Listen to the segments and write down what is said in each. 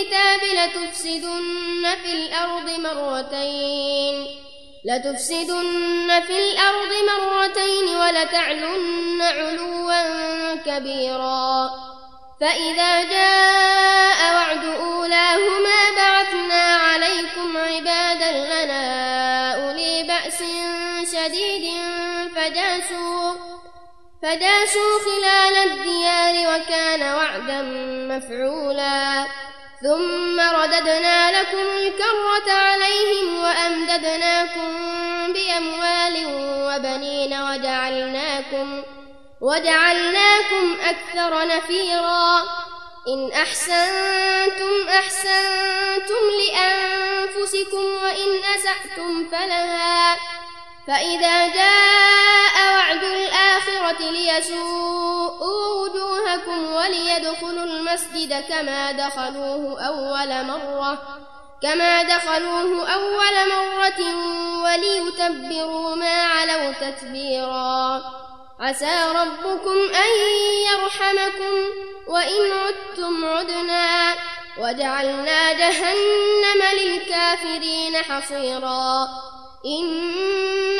الكتاب لتفسدن في الأرض مرتين. لتفسدن في الأرض مرتين ولتعلن علوا كبيرا. فإذا جاء وعد أولاهما بعثنا عليكم عبادا لنا أولي بأس شديد فجاسوا فجاسوا خلال الديار وكان وعدا مفعولا. ثم رددنا لكم الكرة عليهم وأمددناكم بأموال وبنين وجعلناكم وجعلناكم أكثر نفيرا. إن أحسنتم أحسنتم لأنفسكم وإن أسأتم فلها. فإذا جاء وعد الآخرة ليسوءوا وجوهكم وليدخلوا المسجد كما دخلوه أول مرة كما دخلوه أول مرة وليتبروا ما علوا تتبيرا. عسى ربكم أن يرحمكم وإن عدتم عدنا. وجعلنا جهنم للكافرين حصيرا. إن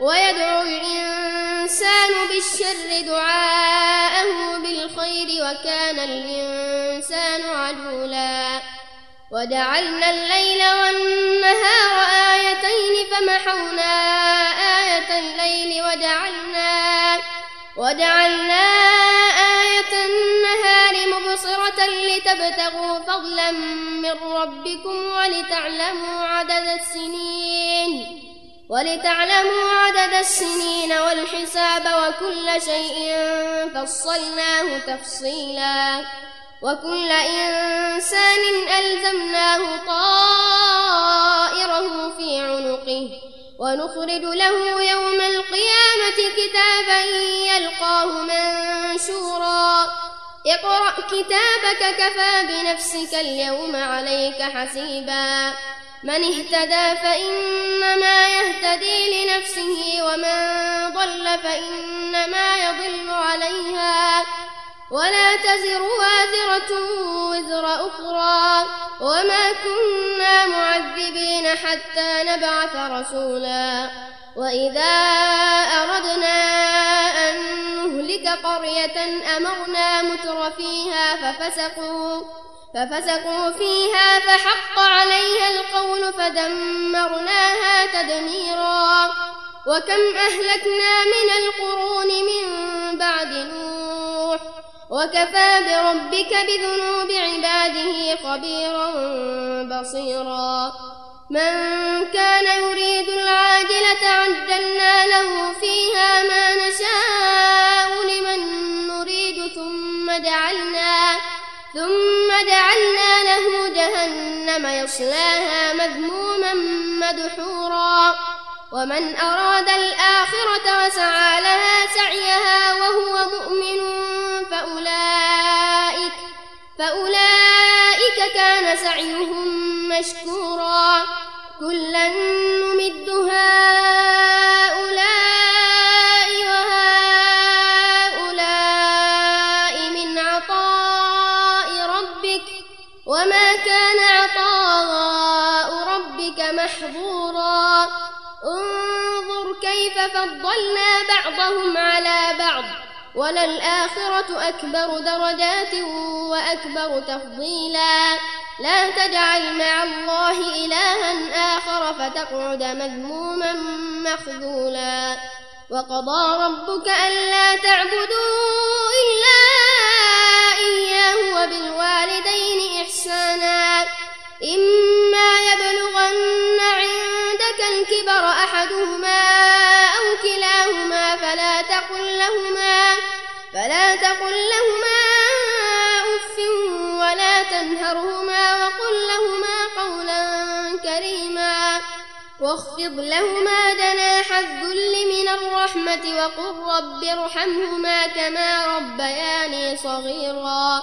ويدعو الإنسان بالشر دعاءه بالخير وكان الإنسان عجولا. وجعلنا الليل والنهار آيتين فمحونا آية الليل وجعلنا وجعلنا آية النهار مبصرة لتبتغوا فضلا من ربكم ولتعلموا عدد السنين. ولتعلموا عدد السنين والحساب وكل شيء فصلناه تفصيلا. وكل إنسان ألزمناه طائره في عنقه. ونخرج له يوم القيامة كتابا يلقاه منشورا. اقرأ كتابك كفى بنفسك اليوم عليك حسيبا. من اهتدى فإنما يهتدي لنفسه ومن ضل فإنما يضل عليها. ولا تزر وازرة وزر أخرى. وما كنا معذبين حتى نبعث رسولا. وإذا أردنا أن نهلك قرية أمرنا متر فيها ففسقوا. ففسقوا فيها فحق عليها القول فدمرناها تدميرا. وكم أهلكنا من القرون من بعد نوح وكفى بربك بذنوب عباده خبيرا بصيرا. من كان يريد العاجلة عجلنا له فيها ما نشاء لمن نريد ثم جعلنا ثم جعلنا له جهنم يصلاها مذموما مدحورا. ومن أراد الآخرة وسعى لها سعيها وهو مؤمن فأولئك فأولئك كان سعيهم مشكورا. كلا نمد هؤلاء بعضهم على بعض وللآخرة أكبر درجات وأكبر تفضيلا. لا تجعل مع الله إلها آخر فتقعد مذموما مخذولا. وقضى ربك ألا تعبدوا إلا إياه وبالوالدين إحسانا. إما يبلغن عندك الكبر أحدهما تقل لهما فلا تقل لهما أف ولا تنهرهما وقل لهما قولا كريما واخفض لهما جناح الذل من الرحمة وقل رب ارحمهما كما ربياني صغيرا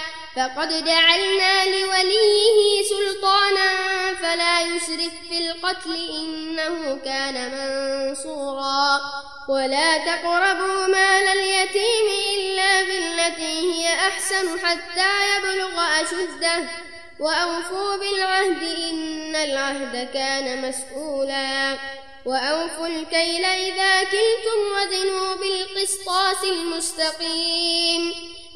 فقد جعلنا لوليه سلطانا فلا يسرف في القتل إنه كان منصورا. ولا تقربوا مال اليتيم إلا بالتي هي أحسن حتى يبلغ أشده. وأوفوا بالعهد إن العهد كان مسؤولا. وأوفوا الكيل إذا كلتم وزنوا بالقسطاس المستقيم.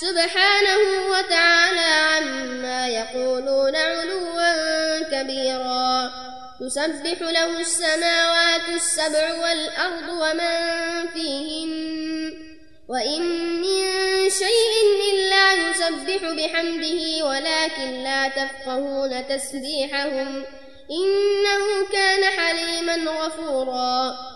سبحانه وتعالى عما يقولون علوا كبيرا. تسبح له السماوات السبع والأرض ومن فيهن. وإن من شيء إلا يسبح بحمده ولكن لا تفقهون تسبيحهم. إنه كان حليما غفورا.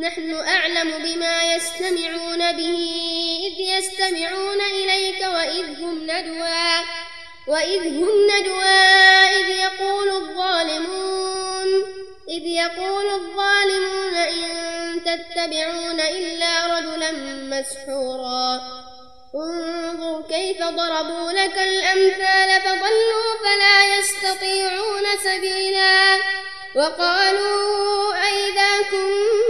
نحن أعلم بما يستمعون به إذ يستمعون إليك وإذ هم ندوى وإذ هم ندوى إذ يقول الظالمون إذ يقول الظالمون إن تتبعون إلا رجلا مسحورا. انظر كيف ضربوا لك الأمثال فضلوا فلا يستطيعون سبيلا. وقالوا أئذا كنا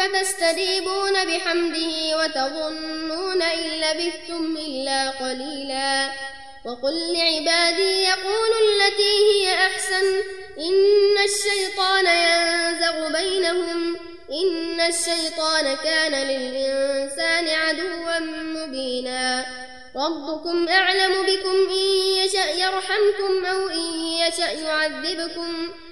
فتستجيبون بحمده وتظنون إن لبثتم إلا قليلا. وقل لعبادي يقولوا التي هي أحسن إن الشيطان ينزغ بينهم إن الشيطان كان للإنسان عدوا مبينا. ربكم أعلم بكم إن يشأ يرحمكم أو إن يشأ يعذبكم.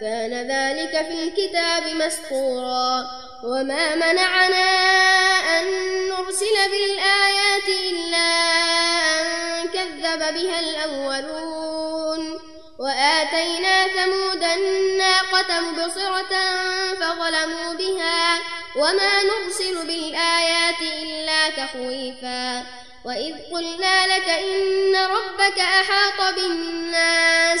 كان ذلك في الكتاب مسطورا. وما منعنا أن نرسل بالآيات إلا أن كذب بها الأولون. وآتينا ثمود الناقة مبصرة فظلموا بها. وما نرسل بالآيات إلا تخويفا. وإذ قلنا لك إن ربك أحاط بالناس.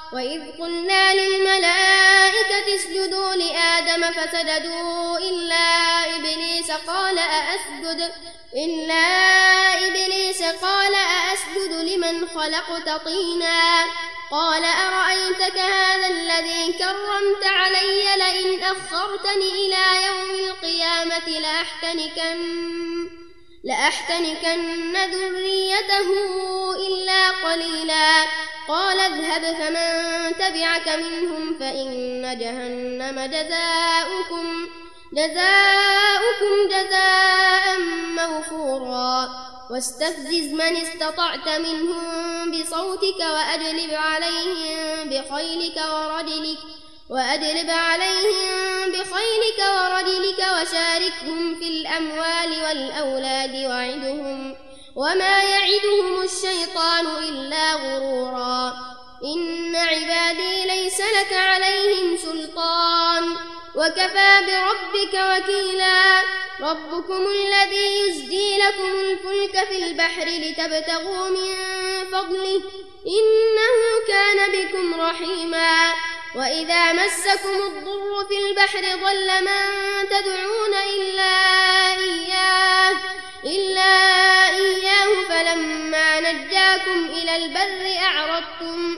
وإذ قلنا للملائكة اسجدوا لآدم فسجدوا إلا إبليس قال أأسجد؟ إلا إبليس قال أأسجد لمن خلقت طينا؟ قال أرأيتك هذا الذي كرمت علي لئن أخرتني إلى يوم القيامة لأحتنكن لأحتنكن ذريته إلا قليلا قال اذهب فمن تبعك منهم فإن جهنم جزاؤكم جزاؤكم جزاء موفورا. واستفزز من استطعت منهم بصوتك وأجلب عليهم بخيلك ورجلك وأجلب عليهم بخيلك ورجلك وشاركهم في الأموال والأولاد وعدهم وما يعدهم الشيطان إلا غرورا إن عبادي ليس لك عليهم سلطان وكفى بربك وكيلا. ربكم الذي يزدي لكم الفلك في البحر لتبتغوا من فضله. إنه كان بكم رحيما. وإذا مسكم الضر في البحر ضل من تدعون إلا إياه. إلا إياه فلما نجاكم إلى البر أعرضتم.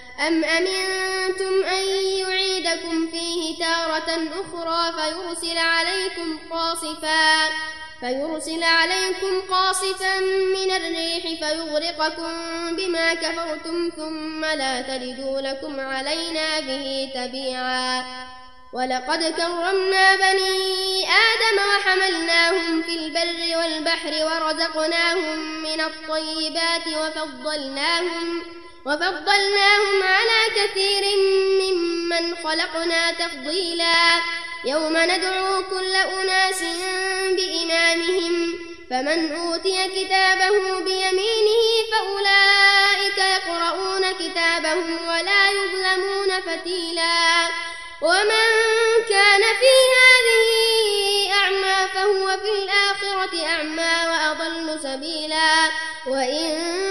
أم أمنتم أن يعيدكم فيه تارة أخرى فيرسل عليكم قاصفا فيرسل عليكم قاصفا من الريح فيغرقكم بما كفرتم ثم لا تجدوا لكم علينا به تبيعا. ولقد كرمنا بني آدم وحملناهم في البر والبحر ورزقناهم من الطيبات وفضلناهم وفضلناهم على كثير ممن خلقنا تفضيلا. يوم ندعو كل أناس بإمامهم فمن أوتي كتابه بيمينه فأولئك يقرؤون كتابهم ولا يظلمون فتيلا. ومن كان في هذه أعمى فهو في الآخرة أعمى وأضل سبيلا. وإن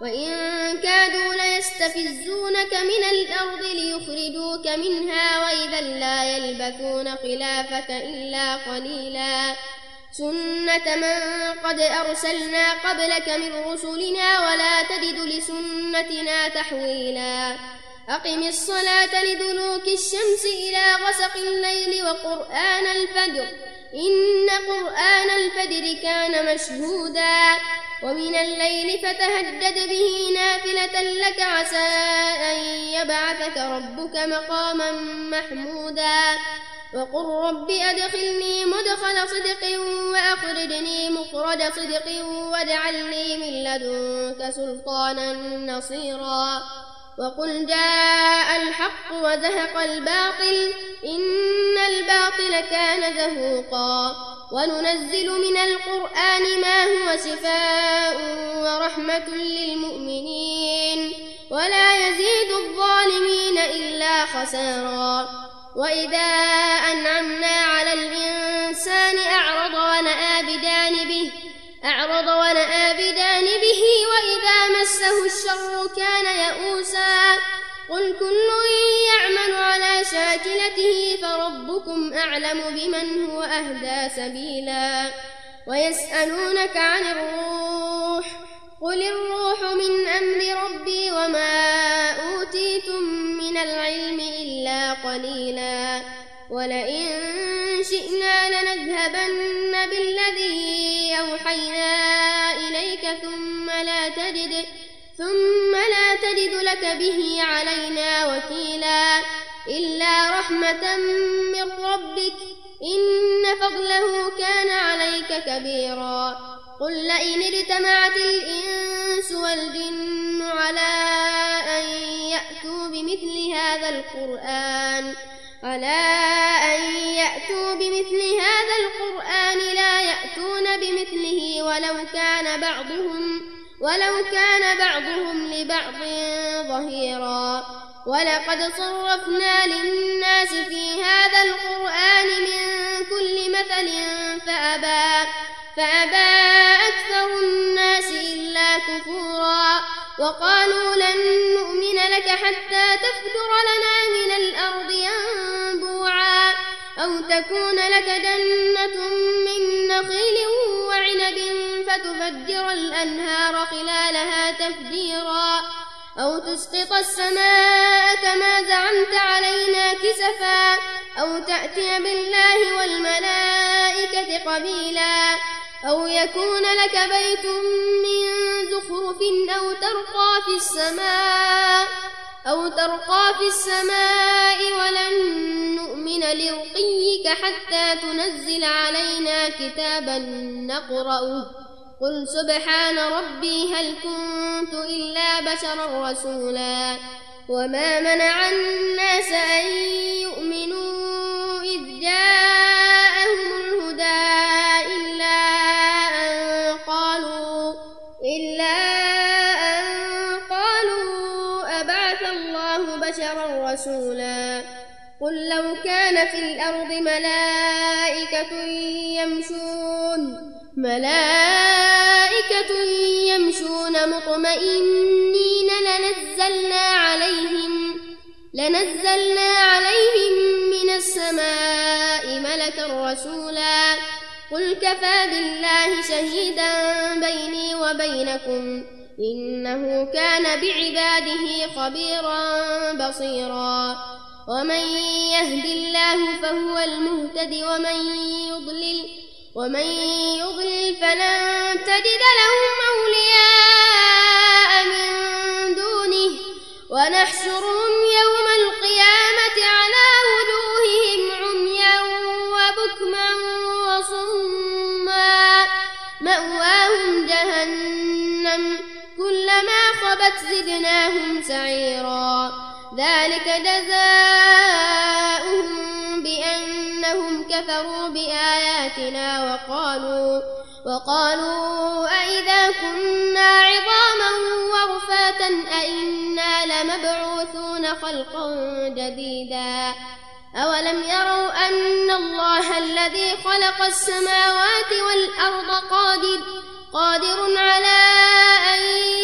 وإن كادوا ليستفزونك من الأرض ليخرجوك منها وإذا لا يلبثون خلافك إلا قليلا. سنة من قد أرسلنا قبلك من رسلنا ولا تجد لسنتنا تحويلا. أقم الصلاة لدلوك الشمس إلى غسق الليل وقرآن الفجر. إن قرآن الفجر كان مشهودا. ومن الليل فتهدد به نافلة لك عسى أن يبعثك ربك مقاما محمودا وقل رب أدخلني مدخل صدق وأخرجني مخرج صدق واجعل لي من لدنك سلطانا نصيرا وقل جاء الحق وزهق الباطل إن الباطل كان زهوقا. وننزل من القرآن ما هو شفاء ورحمة للمؤمنين. ولا يزيد الظالمين إلا خسارا. وإذا أنعمنا على الإنسان أعرض ونأى بدانبه أعرض ونأى بدانبه وإذا مسه الشر قل كل يعمل على شاكلته فربكم أعلم بمن هو أهدى سبيلا. ويسألونك عن الروح قل الروح من أمر ربي وما أوتيتم من العلم إلا قليلا. ولئن شئنا لنذهبن بالذي أوحينا إليك ثم لا تجد ثم لا لك به علينا وكيلا إلا رحمة من ربك إن فضله كان عليك كبيرا قل لئن اجتمعت الإنس والجن على أن يأتوا بمثل هذا القرآن على أن يأتوا بمثل هذا القرآن لا يأتون بمثله ولو كان بعضهم ولو كان بعضهم لبعض ظهيرا. ولقد صرفنا للناس في هذا القرآن من كل مثل فأبى فأبى أكثر الناس إلا كفورا. وقالوا لن نؤمن لك حتى تفجر لنا من الأرض ينبوعا. أو تكون لك جنة من نخيل وعنب فتفجر الأنهار خلالها تفجيرا أو تسقط السماء كما زعمت علينا كسفا أو تأتي بالله والملائكة قبيلا أو يكون لك بيت من زخرف أو ترقى في السماء أو ترقى في السماء ولن نؤمن لرقيك حتى تنزل علينا كتابا نقرأه قل سبحان ربي هل كنت إلا بشرا رسولا وما منع الناس أن يؤمنوا إذ جاءهم الهدى إلا أن قالوا إلا أن قالوا أبعث الله بشرا رسولا قل لو كان في الأرض ملائكة يمشون ملائكة يمشون مطمئنين لنزلنا عليهم لنزلنا عليهم من السماء ملكا رسولا. قل كفى بالله شهيدا بيني وبينكم إنه كان بعباده خبيرا بصيرا. ومن يهد الله فهو المهتد ومن يضلل ومن يضلل فلن تجد لهم أولياء من دونه. ونحشرهم يوم القيامة على وجوههم عميا وبكما وصما. مأواهم جهنم كلما خبت زدناهم سعيرا. ذلك جزاؤهم بآياتنا وقالوا وقالوا أئذا كنا عظاما ورفاتا أئنا لمبعوثون خلقا جديدا. أولم يروا أن الله الذي خلق السماوات والأرض قادر قادر على أن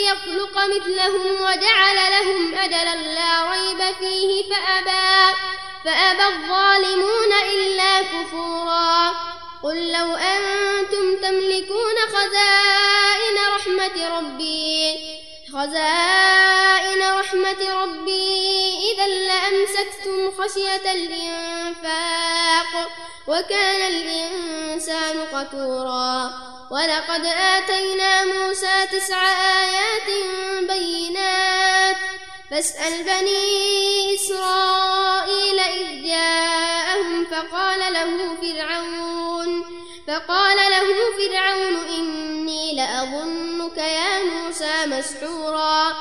يخلق مثلهم وجعل لهم أجلا لا ريب فيه فأبى فأبى الظالمون إلا كفورا. قل لو أنتم تملكون خزائن رحمة ربي خزائن رحمة ربي إذا لأمسكتم خشية الإنفاق وكان الإنسان قتورا. ولقد آتينا موسى تسع آيات بينات فاسأل بني إسرائيل إذ جاءهم فقال له فقال له فرعون إني لأظنك يا موسى مسحورا.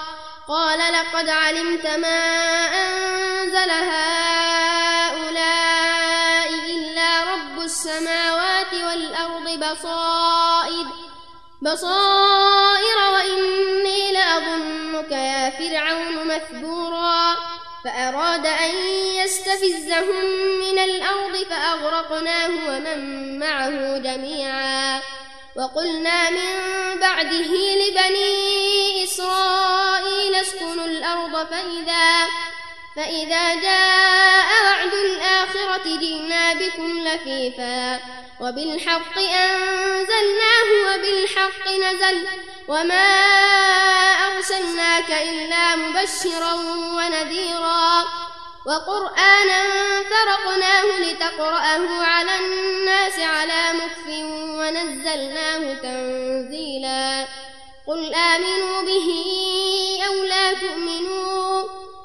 قال لقد علمت ما أنزل هؤلاء إلا رب السماوات والأرض بصائر بصائر وإني لأظنك يا فرعون مثبورا. فأراد أن يستفزهم من الأرض فأغرقناه ومن معه جميعا. وقلنا من بعده لبني إسرائيل اسكنوا الأرض فإذا فإذا جاء وعد الآخرة جئنا بكم لفيفا. وبالحق أنزلناه وبالحق نزل. وما أرسلناك إلا مبشرا ونذيرا. وقرآنا فرقناه لتقرأه على الناس على مكف ونزلناه تنزيلا. قل آمنوا به أو لا تؤمنوا.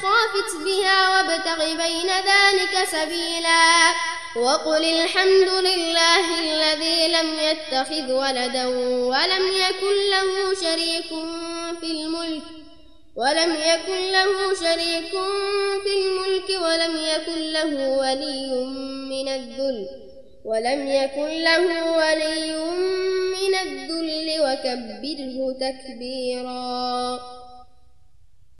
ولا تخافت بها وابتغ بين ذلك سبيلا. وقل الحمد لله الذي لم يتخذ ولدا ولم يكن له شريك في الملك ولم يكن له شريك في الملك ولم يكن له ولي من الذل ولم يكن له ولي من الذل وكبره تكبيرا.